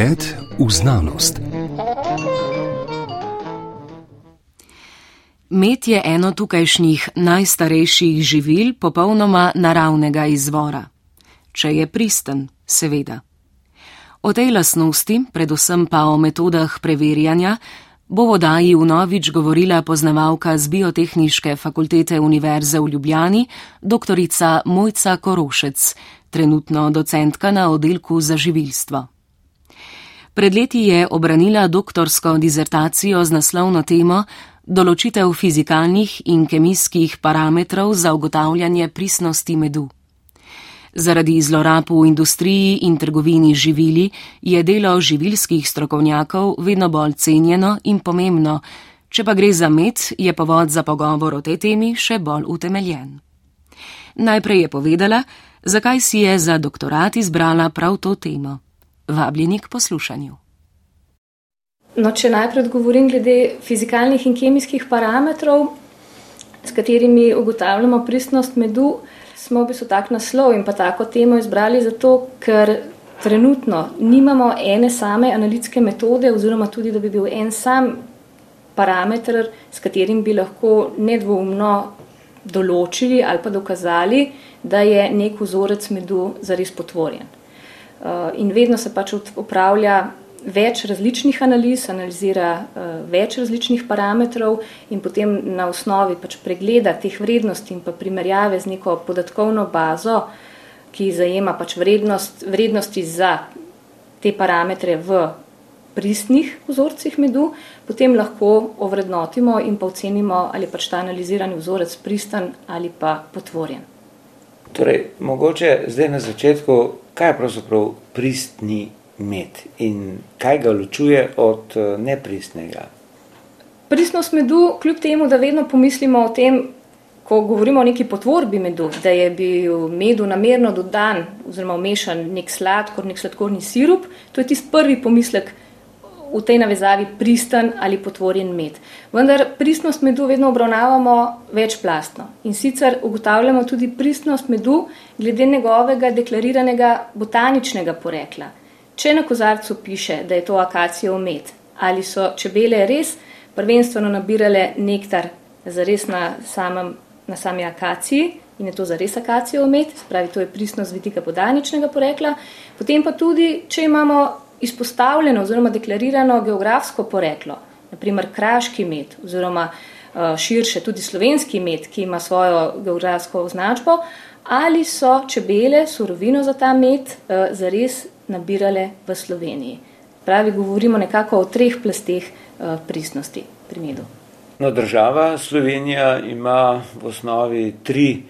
Pogled v znanost. Med je eno tukajšnjih najstarejših živil popolnoma naravnega izvora. Če je pristen, seveda. O tej lasnosti, predvsem pa o metodah preverjanja, bo v odaji vnovič govorila poznavalka z Biotehniške fakultete Univerze v Ljubljani, dr. Mojca Korošec, trenutno docentka na oddelku za živilstvo. Pred leti je obranila doktorsko dizertacijo z naslovno temo Določitev fizikalnih in kemijskih parametrov za ugotavljanje prisnosti medu. Zaradi zlorab v industriji in trgovini živili je delo živilskih strokovnjakov vedno bolj cenjeno in pomembno, če pa gre za med, je povod za pogovor o tej temi še bolj utemeljen. Najprej je povedala, zakaj si je za doktorat izbrala prav to temo. Vabljeni k poslušanju. No, če najprej govorim glede fizikalnih in kemijskih parametrov, s katerimi ugotavljamo pristnost medu, smo v bistvu tak naslov in pa tako temo izbrali zato, ker trenutno nimamo ene same analitske metode oziroma tudi, da bi bil en sam parameter, s katerim bi lahko nedvoumno določili ali pa dokazali, da je nek vzorec medu zares potvorjen. Uh, in vedno se pač upravlja več različnih analiz, analizira uh, več različnih parametrov in potem na osnovi pač pregleda teh vrednosti in pa primerjave z neko podatkovno bazo, ki zajema pač vrednost, vrednosti za te parametre v pristnih vzorcih medu, potem lahko ovrednotimo in pa ocenimo, ali pač ta analizirani vzorec pristen ali pa potvorjen. Torej, mogoče zdaj na začetku, kaj je pravzaprav pristni med in kaj ga ločuje od eh, nepristnega. Pristnost medu, kljub temu, da vedno pomislimo o tem, ko govorimo o neki potvorbi medu, da je bil medu namerno dodan oziroma vmešan nek sladkor, nek sladkorni sirup, to je tisti prvi pomislek v tej navezavi pristen ali potvorjen med. Vendar pristnost medu vedno obravnavamo večplastno in sicer ugotavljamo tudi pristnost medu glede njegovega deklariranega botaničnega porekla. Če na kozarcu piše, da je to akacijev med, ali so čebele res prvenstveno nabirale nektar zares na, samem, na sami akaciji in je to zares akacijev med, spravi to je pristnost vidika botaničnega porekla, potem pa tudi, če imamo izpostavljeno oziroma deklarirano geografsko poreklo, naprimer kraški med oziroma uh, širše tudi slovenski med, ki ima svojo geografsko označbo, ali so čebele surovino za ta med uh, zares nabirale v Sloveniji. Pravi, govorimo nekako o treh plasteh uh, pristnosti pri medu. No, država Slovenija ima v osnovi tri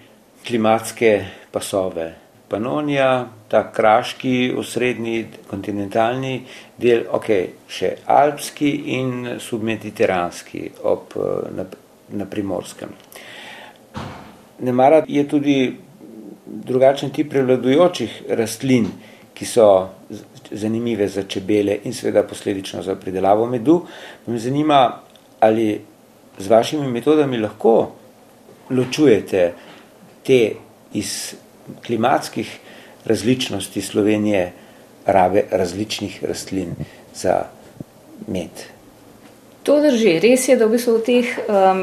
klimatske pasove. Panonija, ta kraški, osrednji, kontinentalni del, ok, še alpski in submediteranski ob, na, na primorskem. Nemara je tudi drugačen tip prevladujočih rastlin, ki so zanimive za čebele in seveda posledično za pridelavo medu. Me zanima, ali z vašimi metodami lahko ločujete te iz klimatskih različnosti Slovenije rabe različnih rastlin za med. To drži. Res je, da v bistvu v teh um,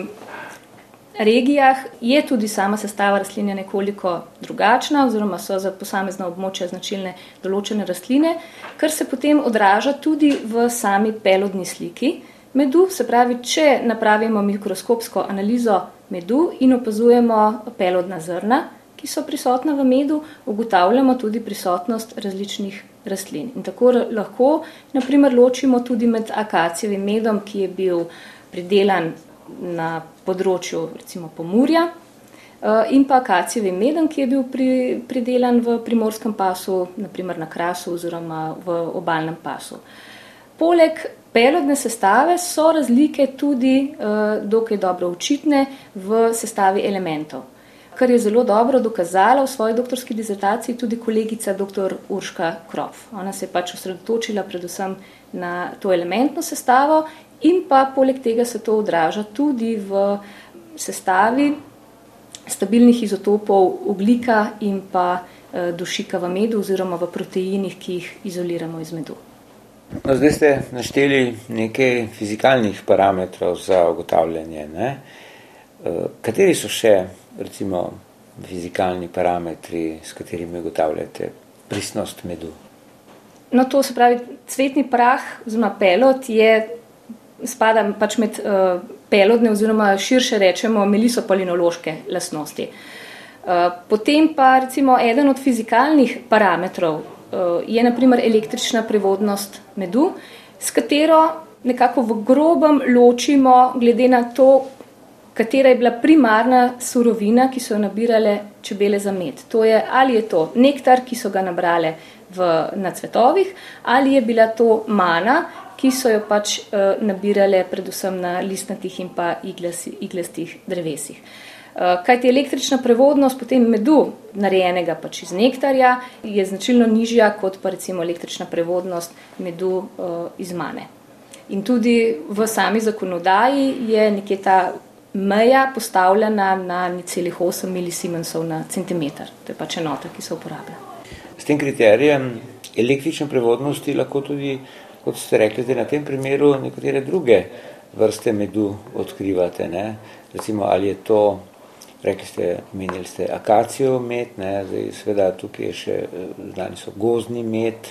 regijah je tudi sama sestava rastline nekoliko drugačna, oziroma so za posamezna območja značilne določene rastline, kar se potem odraža tudi v sami pelodni sliki medu. Se pravi, če napravimo mikroskopsko analizo medu in opazujemo pelodna zrna, ki so prisotna v medu, ugotavljamo tudi prisotnost različnih rastlin. In tako lahko, naprimer, ločimo tudi med akacijevim medom, ki je bil pridelan na področju recimo Pomurja eh, in pa akacijevim medem, ki je bil pri, pridelan v primorskem pasu, naprimer na Krasu oziroma v obalnem pasu. Poleg pelodne sestave so razlike tudi uh, dokaj dobro očitne v sestavi elementov, kar je zelo dobro dokazala v svoji doktorski dizertaciji tudi kolegica dr. Urška Krov. Ona se je pač osredotočila predvsem na to elementno sestavo In pa poleg tega se to odraža tudi v sestavi stabilnih izotopov oglika in pa eh, dušika v medu oziroma v proteinih, ki jih izoliramo iz medu. No, zdaj ste našteli nekaj fizikalnih parametrov za ugotavljanje. Ne? Eh, kateri so še recimo, fizikalni parametri, s katerimi ugotavljate pristnost medu? No, to se pravi, cvetni prah, oziroma pelot, je, spada pač med uh, pelodne, oziroma širše rečemo, melisopalinološke lastnosti. Uh, potem pa recimo eden od fizikalnih parametrov uh, je naprimer električna prevodnost medu, s katero nekako v grobem ločimo, glede na to, katera je bila primarna surovina, ki so jo nabirale čebele za med. To je, ali je to nektar, ki so ga nabrale v, na cvetovih, ali je bila to mana, ki so jo pač uh, nabirale predvsem na listnatih in pa iglasi, iglastih drevesih. Uh, kajti električna prevodnost potem medu, narejenega pač iz nektarja, je značilno nižja kot pa recimo električna prevodnost medu uh, iz mane. In tudi v sami zakonodaji je nekje ta meja postavljena na necelih 8 milisiemensov na centimeter. To je pač enota, ki se uporablja. S tem kriterijem električne prevodnosti lahko tudi, kot ste rekli, na tem primeru nekatere druge vrste medu odkrivate. Ne? Recimo, ali je to, rekli ste, menili ste akacijo med, ne? zdaj seveda tukaj je še, znani so gozni med,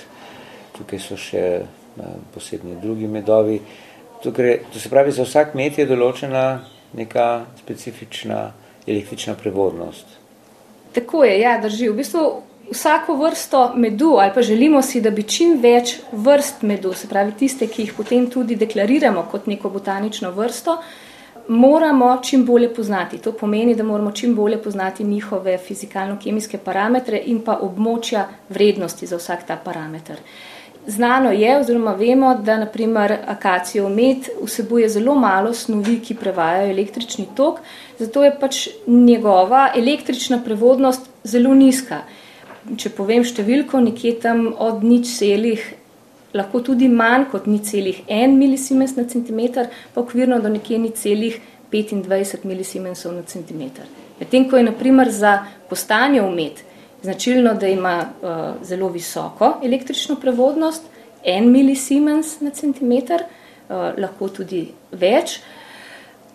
tukaj so še eh, posebni drugi medovi. Tukaj, to se pravi, za vsak med je določena neka specifična električna prevodnost. Tako je, ja, drži. V bistvu vsako vrsto medu, ali pa želimo si, da bi čim več vrst medu, se pravi tiste, ki jih potem tudi deklariramo kot neko botanično vrsto, moramo čim bolje poznati. To pomeni, da moramo čim bolje poznati njihove fizikalno-kemijske parametre in pa območja vrednosti za vsak ta parameter. Znano je, oziroma vemo, da naprimer akacijo med vsebuje zelo malo snovi, ki prevajajo električni tok, zato je pač njegova električna prevodnost zelo nizka. Če povem številko, nekje tam od nič celih, lahko tudi manj kot nič celih en milisiemens na centimeter, pa okvirno do nekje nič celih 25 milisiemensov na centimeter. Medtem ko je naprimer za postanje v med značilno, da ima uh, zelo visoko električno prevodnost, en milisiemens na centimeter, uh, lahko tudi več.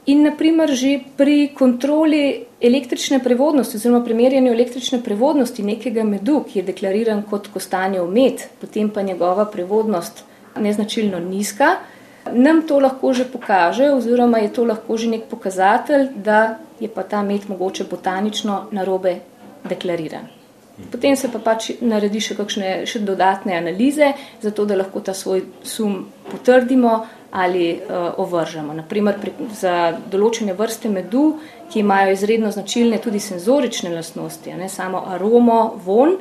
In naprimer že pri kontroli električne prevodnosti oziroma primerjanju električne prevodnosti nekega medu, ki je deklariran kot kostanjev med, potem pa njegova prevodnost neznačilno nizka, nam to lahko že pokaže oziroma je to lahko že nek pokazatelj, da je pa ta med mogoče botanično narobe deklariran. Potem se pa pač naredi še kakšne še dodatne analize, zato da lahko ta svoj sum potrdimo ali uh, ovržemo. Naprimer, pri, za določene vrste medu, ki imajo izredno značilne tudi senzorične lastnosti, ne samo aromo, von,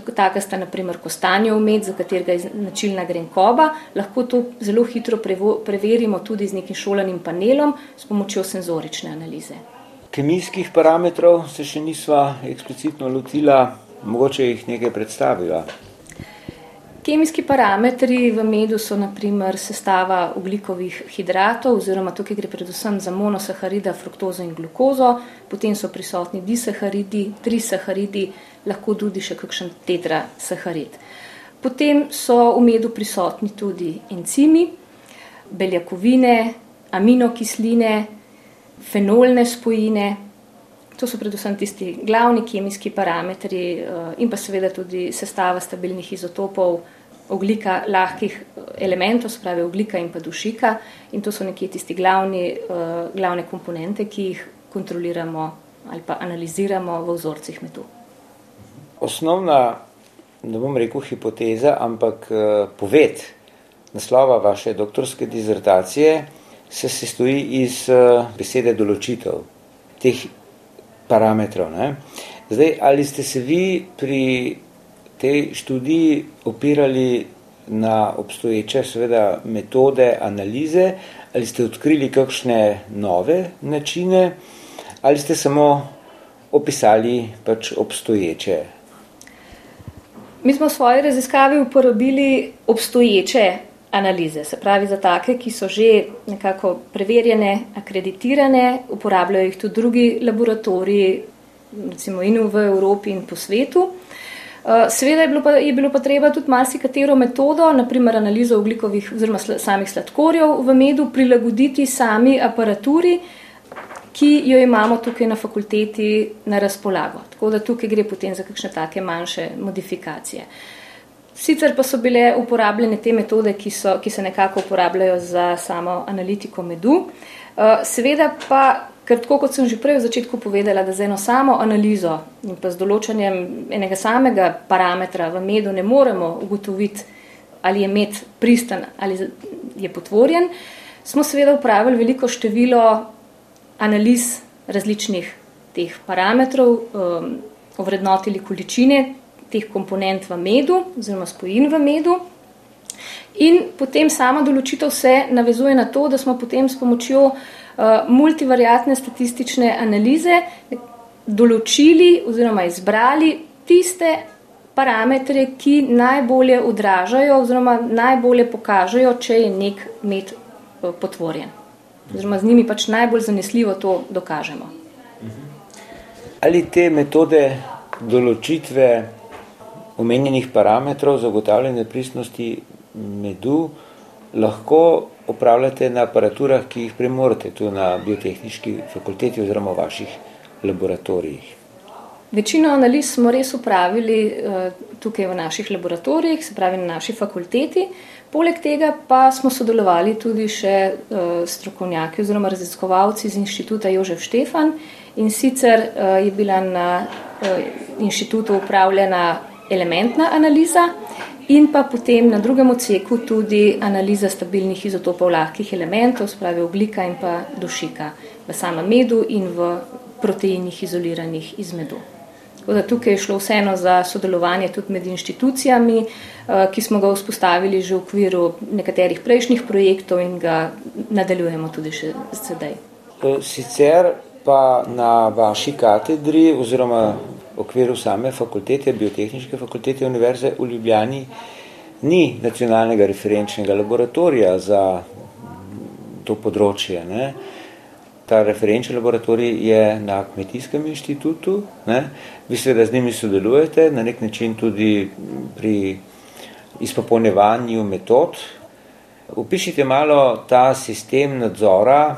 taka sta naprimer kostanjev med, za katerega je značilna grenkoba, lahko to zelo hitro preverimo tudi z nekim šolanim panelom s pomočjo senzorične analize kemijskih parametrov se še nisva eksplicitno lotila, mogoče jih nekaj predstavila. Kemijski parametri v medu so naprimer sestava ugljikovih hidratov, oziroma tukaj gre predvsem za monosaharida, fruktozo in glukozo, potem so prisotni disaharidi, trisaharidi, lahko tudi še kakšen tetrasaharid. Potem so v medu prisotni tudi encimi, beljakovine, aminokisline, fenolne spojine. To so predvsem tisti glavni kemijski parametri eh, in pa seveda tudi sestava stabilnih izotopov oglika lahkih eh, elementov, spravi oglika in pa dušika. In to so nekje tisti glavni, eh, glavne komponente, ki jih kontroliramo ali pa analiziramo v vzorcih medu. Osnovna, ne bom rekel hipoteza, ampak poved naslova vaše doktorske dizertacije se sestoji iz uh, besede določitev teh parametrov. Ne? Zdaj, ali ste se vi pri tej študiji opirali na obstoječe seveda metode analize, ali ste odkrili kakšne nove načine, ali ste samo opisali pač obstoječe? Mi smo v svoji raziskavi uporabili obstoječe analize, se pravi za take, ki so že nekako preverjene, akreditirane, uporabljajo jih tudi drugi laboratoriji, recimo in v Evropi in po svetu. Seveda je bilo, pa, je bilo pa treba tudi marsikatero metodo, naprimer analizo oglikovih oziroma samih sladkorjev v medu, prilagoditi sami aparaturi, ki jo imamo tukaj na fakulteti na razpolago. Tako da tukaj gre potem za kakšne take manjše modifikacije. Sicer pa so bile uporabljene te metode, ki, so, ki se nekako uporabljajo za samo analitiko medu. Seveda pa Ker tako kot sem že prej v začetku povedala, da z eno samo analizo in pa z določanjem enega samega parametra v medu ne moremo ugotoviti, ali je med pristan ali je potvorjen, smo seveda upravili veliko število analiz različnih teh parametrov, um, ovrednotili količine teh komponent v medu oziroma spojin v medu. In potem sama določitev se navezuje na to, da smo potem s pomočjo uh, Eh, multivariatne statistične analize določili oziroma izbrali tiste parametre, ki najbolje odražajo oziroma najbolje pokažejo, če je nek med eh, potvorjen. Oziroma z njimi pač najbolj zanesljivo to dokažemo. Ali te metode določitve omenjenih parametrov zagotavljanja pristnosti medu lahko opravljate na aparaturah, ki jih premorate tu na biotehnički fakulteti oziroma v vaših laboratorijih? Večino analiz smo res upravili uh, tukaj v naših laboratorijih, se pravi na naši fakulteti. Poleg tega pa smo sodelovali tudi še uh, strokovnjaki oziroma raziskovalci iz inštituta Jožef Štefan in sicer uh, je bila na inštitutu upravljena elementna analiza in pa potem na drugem odseku tudi analiza stabilnih izotopov lahkih elementov, spravi oglika in pa dušika v samem medu in v proteinih izoliranih iz medu. Tako da tukaj je šlo vseeno za sodelovanje tudi med inštitucijami, eh, ki smo ga vzpostavili že v okviru nekaterih prejšnjih projektov in ga nadaljujemo tudi še sedaj. Eh, sicer pa na vaši katedri oziroma okviru same fakultete, biotehničke fakultete Univerze v Ljubljani, ni nacionalnega referenčnega laboratorija za to področje. Ne. Ta referenčni laboratorij je na Kmetijskem inštitutu, ne. vi seveda z njimi sodelujete, na nek način tudi pri izpopolnevanju metod. Upišite malo ta sistem nadzora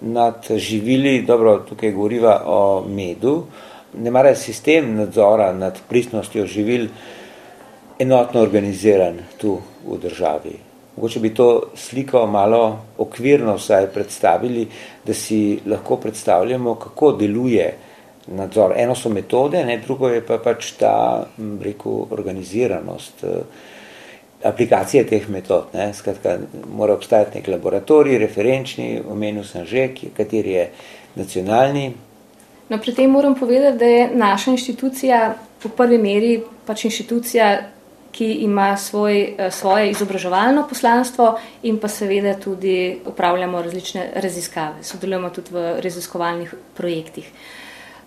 nad živili, dobro, tukaj govoriva o medu, ne mara sistem nadzora nad pristnostjo živil enotno organiziran tu v državi. Mogoče bi to sliko malo okvirno vsaj predstavili, da si lahko predstavljamo, kako deluje nadzor. Eno so metode, ne, drugo je pa pač ta, rekel, organiziranost eh, aplikacije teh metod. Ne. Skratka, mora obstajati nek laboratorij, referenčni, omenil sem že, kateri je nacionalni, No, pri tem moram povedati, da je naša inštitucija v prvi meri pač inštitucija, ki ima svoj, eh, svoje izobraževalno poslanstvo in pa seveda tudi upravljamo različne raziskave. Sodelujemo tudi v raziskovalnih projektih.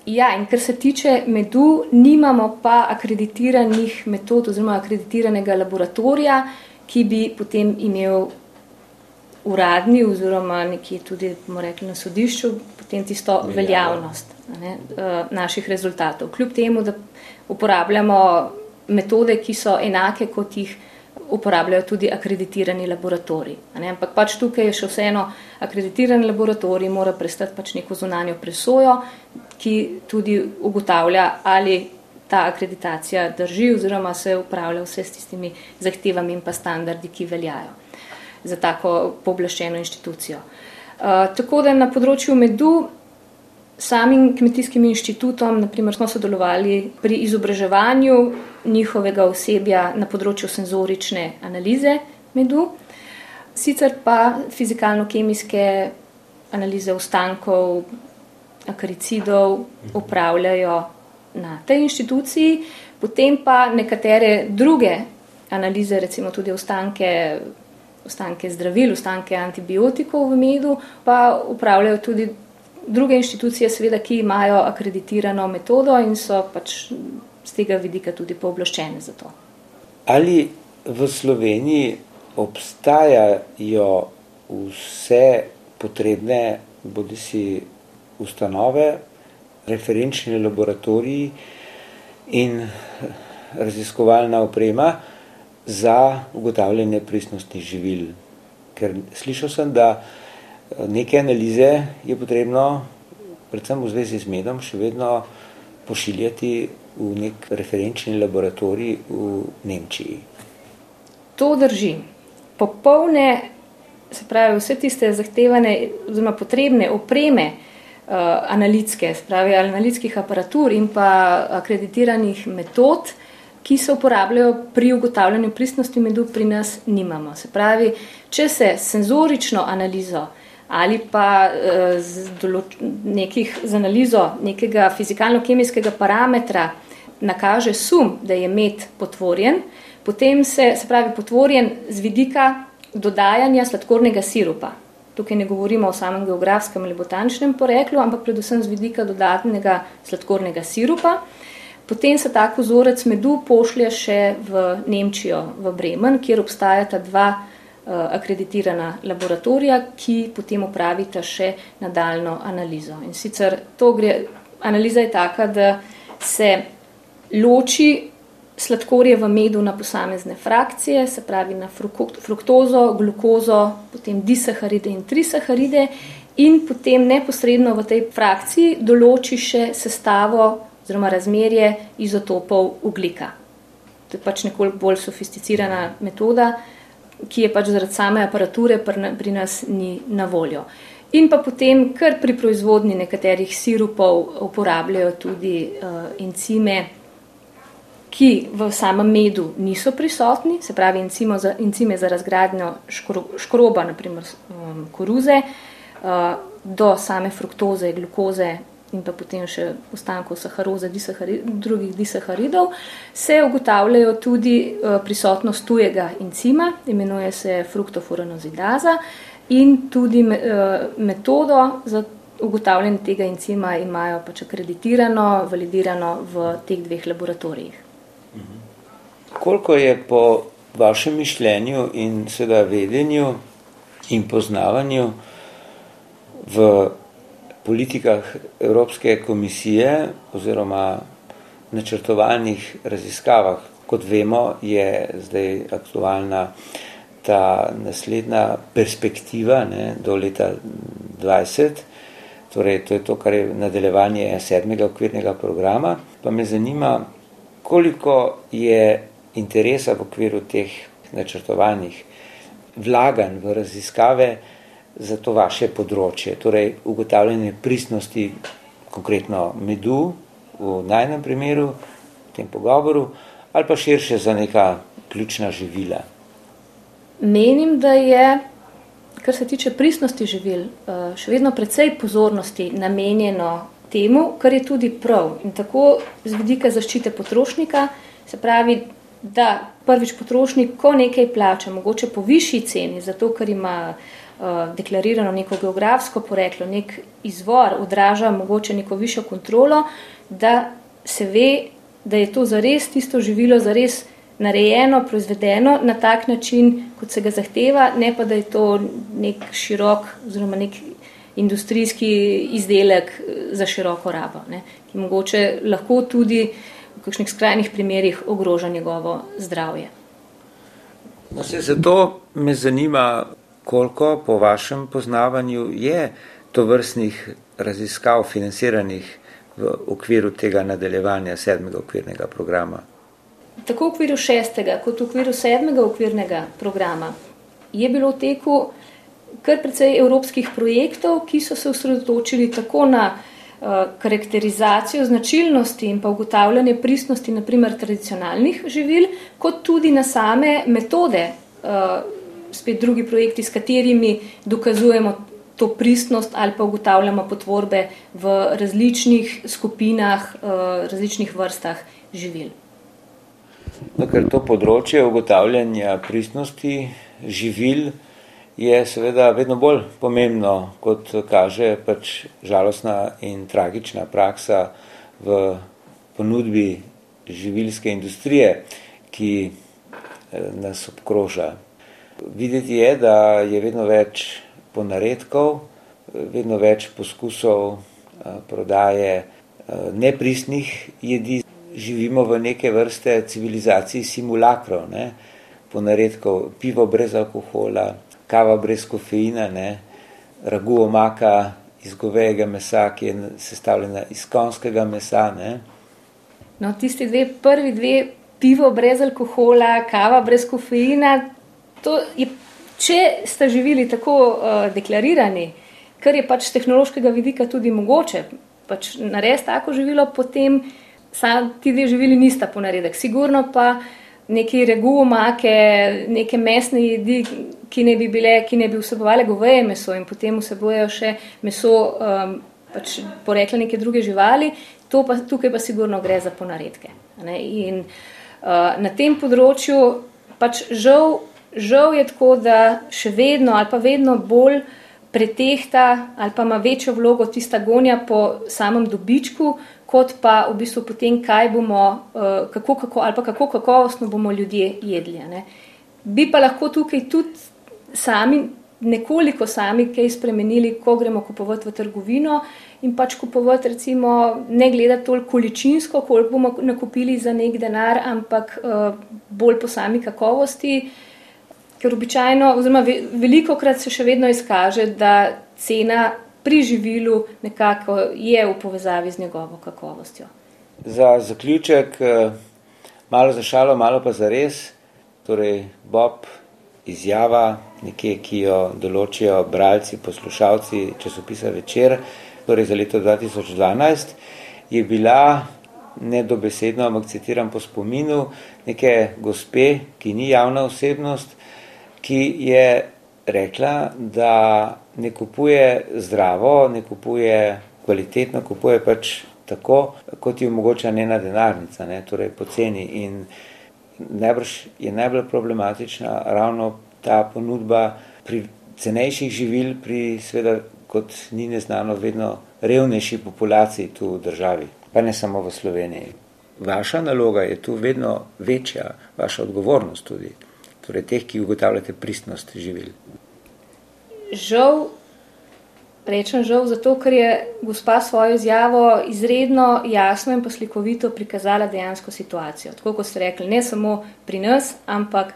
Ja, in kar se tiče medu, nimamo pa akreditiranih metod oziroma akreditiranega laboratorija, ki bi potem imel uradni oziroma nekje tudi, bomo rekli, na sodišču, potem tisto veljavnost ne, eh, naših rezultatov. Kljub temu, da uporabljamo metode, ki so enake, kot jih uporabljajo tudi akreditirani laboratoriji. Ampak pač tukaj je še vseeno akreditiran laboratorij, mora prestati pač neko zunanjo presojo, ki tudi ugotavlja, ali ta akreditacija drži oziroma se upravlja vse s tistimi zahtevami in pa standardi, ki veljajo za tako pooblaščeno inštitucijo. Uh, tako da na področju medu samim kmetijskim inštitutom, naprimer, smo sodelovali pri izobraževanju njihovega osebja na področju senzorične analize medu, sicer pa fizikalno-kemijske analize ostankov, akaricidov upravljajo na tej inštituciji, potem pa nekatere druge analize, recimo tudi ostanke, ostanke zdravil, ostanke antibiotikov v medu, pa upravljajo tudi druge inštitucije, seveda, ki imajo akreditirano metodo in so pač z tega vidika tudi pooblaščene za to. Ali v Sloveniji obstajajo vse potrebne, bodi si ustanove, referenčni laboratoriji in raziskovalna oprema za ugotavljanje pristnosti živil. Ker slišal sem, da eh, neke analize je potrebno, predvsem v zvezi z medom, še vedno pošiljati v nek referenčni laboratorij v Nemčiji. To drži. Popolne, se pravi, vse tiste zahtevane, oziroma potrebne opreme, uh, analitske, se pravi, analitskih aparatur in pa akreditiranih metod, ki se uporabljajo pri ugotavljanju pristnosti medu, pri nas nimamo. Se pravi, če se senzorično analizo ali pa uh, z, določ, nekih, z analizo nekega fizikalno-kemijskega parametra nakaže sum, da je med potvorjen, potem se, se pravi, potvorjen z vidika dodajanja sladkornega sirupa. Tukaj ne govorimo o samem geografskem ali botaničnem poreklu, ampak predvsem z vidika dodatnega sladkornega sirupa. Potem se tak vzorec medu pošlje še v Nemčijo, v Bremen, kjer obstajata dva uh, akreditirana laboratorija, ki potem upravita še nadaljno analizo. In sicer to gre, analiza je taka, da se loči sladkorje v medu na posamezne frakcije, se pravi na fruktozo, glukozo, potem disaharide in trisaharide in potem neposredno v tej frakciji določi še sestavo oziroma razmerje izotopov oglika. To je pač nekoliko bolj sofisticirana metoda, ki je pač zaradi same aparature pri nas ni na voljo. In pa potem, ker pri proizvodni nekaterih sirupov uporabljajo tudi uh, encime, ki v samem medu niso prisotni, se pravi za, encime za razgradnjo škro, škroba, naprimer um, koruze, uh, do same fruktoze, glukoze in pa potem še ostankov saharoze, disahari, drugih disaharidov, se ugotavljajo tudi uh, prisotnost tujega encima, imenuje se fruktofuranozidaza in tudi me, uh, metodo za ugotavljanje tega encima imajo pač akreditirano, validirano v teh dveh laboratorijih. Koliko je po vašem mišljenju in seveda vedenju in poznavanju v politikah Evropske komisije oziroma načrtovanih raziskavah, kot vemo, je zdaj aktualna ta naslednja perspektiva ne, do leta 2020, torej to je to, kar je nadaljevanje sedmega okvirnega programa, pa me zanima, koliko je interesa v okviru teh načrtovanih vlaganj v raziskave za to vaše področje, torej ugotavljanje pristnosti, konkretno medu v najnem primeru, v tem pogovoru, ali pa širše za neka ključna živila. Menim, da je, kar se tiče pristnosti živil, eh, še vedno precej pozornosti namenjeno temu, kar je tudi prav. In tako z vidika zaščite potrošnika, se pravi, da prvič potrošnik, ko nekaj plača, mogoče po višji ceni, zato ker ima uh, deklarirano neko geografsko poreklo, nek izvor, odraža mogoče neko višjo kontrolo, da se ve, da je to zares tisto živilo, zares narejeno, proizvedeno na tak način, kot se ga zahteva, ne pa da je to nek širok oziroma nek industrijski izdelek za široko rabo, ne, ki mogoče lahko tudi v kakšnih skrajnih primerjih ogroža njegovo zdravje. No, se, zato me zanima, koliko po vašem poznavanju je to vrstnih raziskav financiranih v okviru tega nadaljevanja sedmega okvirnega programa. Tako v okviru šestega kot v okviru sedmega okvirnega programa je bilo v teku kar precej evropskih projektov, ki so se osredotočili tako na Eh, karakterizacijo značilnosti in pa ugotavljanje pristnosti naprimer tradicionalnih živil, kot tudi na same metode, eh, spet drugi projekti, s katerimi dokazujemo to pristnost ali pa ugotavljamo potvorbe v različnih skupinah, eh, različnih vrstah živil. No, ker to področje ugotavljanja pristnosti živil je seveda vedno bolj pomembno, kot kaže pač žalostna in tragična praksa v ponudbi živilske industrije, ki eh, nas obkroža. Videti je, da je vedno več ponaredkov, vedno več poskusov eh, prodaje eh, nepristnih jedi živimo v neke vrste civilizaciji simulakrov, ne? po naredku pivo brez alkohola, kava brez kofeina, ne? ragu omaka iz govejega mesa, ki je sestavljena iz konskega mesa. Ne? No, tisti dve, prvi dve, pivo brez alkohola, kava brez kofeina, to je, če ste živeli tako uh, deklarirani, kar je pač z tehnološkega vidika tudi mogoče, pač narediti tako živilo, potem sam, ti dve živili nista ponaredek. Sigurno pa neki regu omake, neke mesne jedi, ki ne bi bile, ki ne bi vsebovali goveje meso in potem vsebojajo še meso, um, pač porekla neke druge živali, to pa tukaj pa sigurno gre za ponaredke. Ne? In uh, na tem področju pač žal, žal je tako, da še vedno ali pa vedno bolj pretehta ali pa ima večjo vlogo tista gonja po samem dobičku, kot pa v bistvu potem, kaj bomo, eh, kako, kako, ali pa kako kakovostno bomo ljudje jedli. Ne. Bi pa lahko tukaj tudi sami, nekoliko sami, kaj spremenili, ko gremo kupovati v trgovino in pač kupovati, recimo, ne gledati toliko količinsko, koliko bomo nakupili za nek denar, ampak uh, bolj po sami kakovosti. Ker običajno, oziroma veliko krat se še vedno izkaže, da cena pri živilu nekako je v povezavi z njegovo kakovostjo. Za zaključek, eh, malo za šalo, malo pa za res, torej Bob izjava, nekje, ki jo določijo bralci, poslušalci časopisa večer, torej za leto 2012, je bila nedobesedno, ampak citiram po spominu, neke gospe, ki ni javna osebnost, ki je rekla, da ne kupuje zdravo, ne kupuje kvalitetno, kupuje pač tako, kot je omogoča njena denarnica, ne, torej poceni. In najbrž je najbolj problematična ravno ta ponudba pri cenejših živil, pri sveda, kot ni neznano, vedno revnejši populaciji tu v državi, pa ne samo v Sloveniji. Vaša naloga je tu vedno večja, vaša odgovornost tudi torej teh, ki ugotavljate pristnost živil? Žal, rečem žal, zato ker je gospa svojo izjavo izredno jasno in poslikovito prikazala dejansko situacijo. Tako kot ste rekli, ne samo pri nas, ampak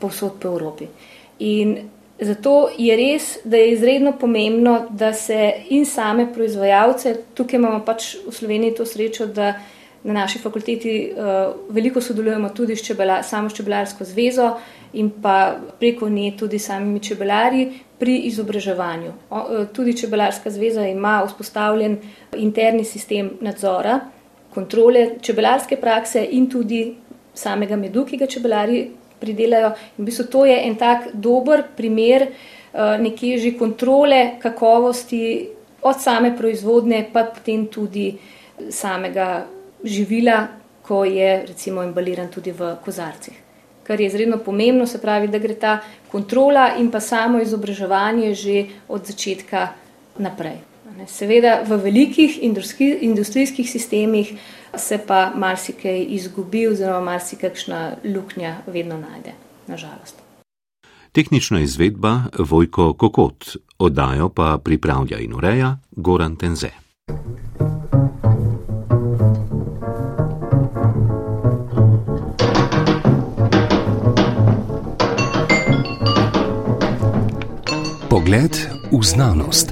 povsod po Evropi. In zato je res, da je izredno pomembno, da se in same proizvajalce, tukaj imamo pač v Sloveniji to srečo, da na naši fakulteti uh, veliko sodelujemo tudi s čebela, samo čebelarsko zvezo in pa preko nje tudi samimi čebelari pri izobraževanju. Uh, tudi čebelarska zveza ima vzpostavljen interni sistem nadzora, kontrole čebelarske prakse in tudi samega medu, ki ga čebelari pridelajo. In v bistvu to je en tak dober primer uh, nekje že kontrole kakovosti od same proizvodne, pa potem tudi samega živila, ko je recimo embaliran tudi v kozarcih. Kar je izredno pomembno, se pravi, da gre ta kontrola in pa samo izobraževanje že od začetka naprej. Seveda v velikih industrijskih sistemih se pa marsikaj izgubi oziroma marsikakšna luknja vedno najde, nažalost. Tehnična izvedba Vojko Kokot, oddajo pa pripravlja in ureja Goran Tenze. Pogled v znanost.